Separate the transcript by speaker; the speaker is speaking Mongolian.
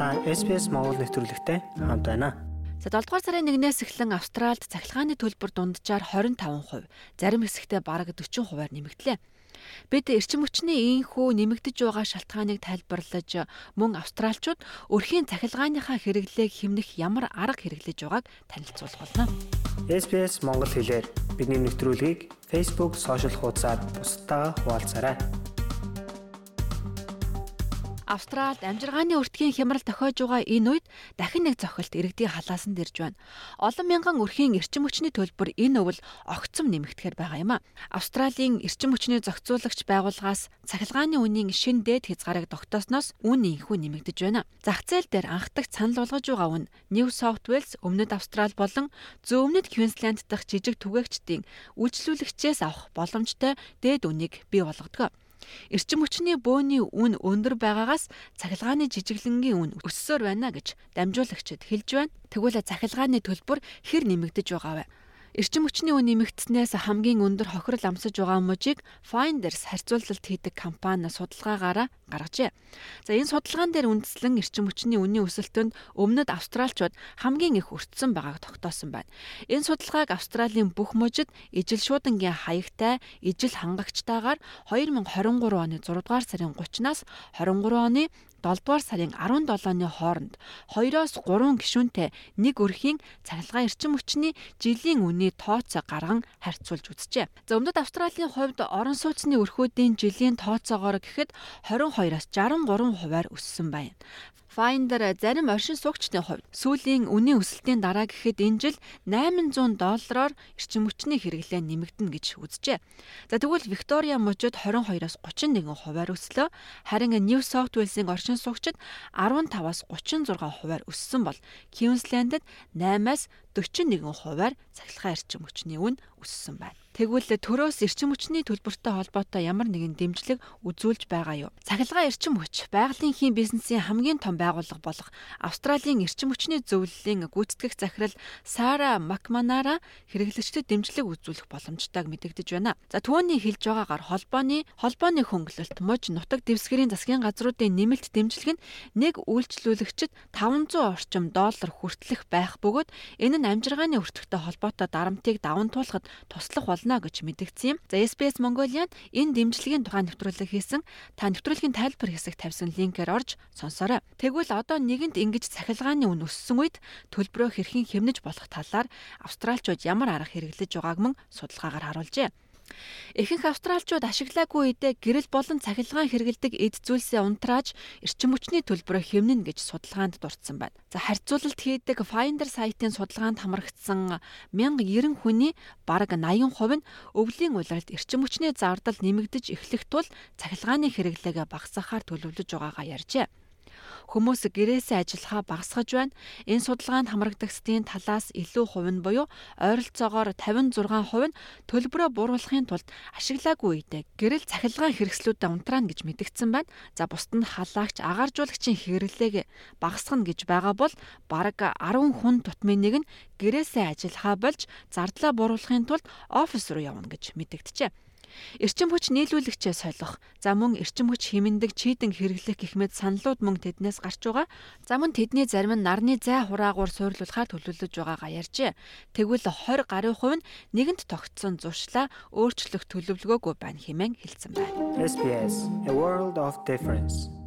Speaker 1: Та SPS Монгол нэвтрүүлэгтэй хамт байна.
Speaker 2: За 7 дугаар сарын 1-ээс эхлэн Австралид цахилгааны төлбөр дунджаар 25%, зарим хэсэгтээ бараг 40%-аар нэмэгдлээ. Бид эрчим хүчний ийхүү нэмэгдэж байгаа шалтгааныг тайлбарлаж мөн австралчууд өрхийн цахилгааныхаа хэрэглээг хэмнэх ямар арга хэрэглэж байгааг танилцуулах болно.
Speaker 1: SPS Монгол хэлээр бидний нэвтрүүлгийг Facebook сошиал хуудасаар бусдаа хуваалцаарай.
Speaker 2: Австралид амжиргааны өртгийн хямрал тохиож байгаа энэ үед дахин нэг зохилт иргэдийн халаасан дэрж байна. Олон мянган өрхийн эрчим хүчний төлбөр энэ өвөл огцом нэмэгдэхээр байгаа юм а. Австралийн эрчим хүчний зохицуулагч байгууллагаас цахилгааны үнийн шин дээд хязгаарыг тогтоосноос үн инхүү нэмэгдэж байна. Зах зээл дээр анхдагч санал болгож байгаа үн New South Wales, Өмнөд Австрал болон Зүүн өмнөд Квинсленд дахь жижиг түгээгчдийн үйлчлүүлэгчээс авах боломжтой дээд үнийг бий болгодог. Эрчим хүчний бөөний үн өндөр байгаагаас цахилгааны жижиглэнгийн үн өссөөр байна гэж дамжуулагчид хэлж байна. Тэгвэл цахилгааны төлбөр хэр нэмэгдэж байгаа вэ? Эрчим хүчний үн нэмэгдснээс хамгийн өндөр хохирол амсаж байгаа мужийг Finders харьцуулалт хийдэг компани судалгаагаараа гаргажээ. За энэ судалгаан дээр үндэслэн эрчим хүчний үнийн өсөлтөнд өмнөд австралчууд хамгийн их өртсөн байгааг тогтоосон байна. Энэ судалгааг Австралийн бүх мужид ижил шуудангийн хаягтай, ижил хангагчтайгаар 2023 оны 6 дугаар сарын 30-наас 23 оны 7 дугаар сарын 17-ны хооронд 2-оос 3 гишүүнтэй нэг өрхийн цахилгаан эрчим хүчний жилийн үний тооцоо гарган харьцуулж үзжээ. За өмнөд Австралийн хувьд орон сууцны өрхүүдийн жилийн тооцоогоор гэхэд 22-аас 63 хувиар өссөн байна. Finder зарим оршин суугчдын хувьд сүүлийн үнийн өсөлтийн дараа гэхэд энэ жил 800 доллараар эрчим хүчний хэрэглээ нэмэгдэнэ гэж үзжээ. За тэгвэл Victoria мужид 22-оос 31 хувиар өслөө. Харин New South Wales-ийн оршин суугчид 15-аас 36 хувиар өссөн бол Queensland-д 8-аас 41 хувиар цахилгаан эрчим хүчний үн өссөн байна. Тэгвэл төрөөс эрчим хүчний төлбөртэй холбоотой ямар нэгэн дэмжлэг үзүүлж байгаа юу? Цахилгаан эрчим хүч байгалийн хийн бизнесийн хамгийн том байгууллага болох Австралийн эрчим хүчний зөвлөлийн гүйцэтгэх захирал Сара Макманара хэрэглэгчдэд дэмжлэг үзүүлэх боломжтойг мэдэгдэж байна. За түүний хэлж байгаагаар холбооны холбооны хөнгөлөлт муж нутаг дэвсгэрийн засгийн газруудын нэмэлт дэмжлэг нь нэг үйлчлүүлэгчид 500 орчим доллар хүртэлх байх бөгөөд энэ нь амжиргааны өртөгтэй холбоотой дарамтыг даван туулахад туслах болно гэж мэдгдсэн юм. За SBS Mongolian энэ дэмжлэгийн тухай нэвтрүүлэг хийсэн. Та нэвтрүүлгийн тайлбар хэсэг тавьсан линкээр орж сонсоорой. Тэгвэл одоо нэгэнт ингэж цахилгааны үн өссөн үед төлбөрөө хэрхэн хэмнэж болох талаар австралчууд ямар арга хэрэглэж байгааг мөн судалгаагаар харуулжээ. Ихэнх австралчууд ашиглаагүй үедээ гэрэл болон цахилгаан хэрэгэлдэг эд зүйлсээ унтрааж эрчим хүчний төлбөрөө хэмнэн гэж судалгаанд дурдсан байна. За харьцуулалт хийдэг Finder сайтын судалгаанд хамрагдсан 1090 хүний бараг 80% нь өвлийн улиралд эрчим хүчний зардал нэмэгдэж эхлэх тул цахилгааны хэрэглээгээ багасгахаар төлөвлөж байгаагаа ярьжээ хүмүүс гэрээсээ ажиллахаа багасгаж байна. Энэ судалгаанд хамрагдагчдын талаас илүү хувь нь буюу ойролцоогоор 56% нь төлбөрөө бууруулахын тулд ашиглаагүй үедээ гэрэл цахилгаан хэрэгслүүдэд унтраана гэж мэдгдсэн байна. За бусд нь халаагч агааржуулагчийн хэрэглээг багасгана гэж байгаа бол бараг 10 хүн тутмын нэг нь гэрээсээ ажиллахаа болж зардлаа бууруулахын тулд офис руу явна гэж мэдэгджээ. Эрчим хүч нийлүүлэгчээ солих, за мөн эрчим хүч хэмндэг чийдэн хэрэглэх гэх мэт саналууд мөн тэднээс гарч байгаа. За мөн тэдний зарим нь нарны зай хураагуур суйрлуулахаар төлөвлөж байгаагаа ярьжээ. Тэгвэл 20 гаруй хувь нь нэгэнт тогтсон зуршлаа өөрчлөх төлөвлөгөөгүй байна хэмээн хэлсэн байна.
Speaker 1: SBS A World of Difference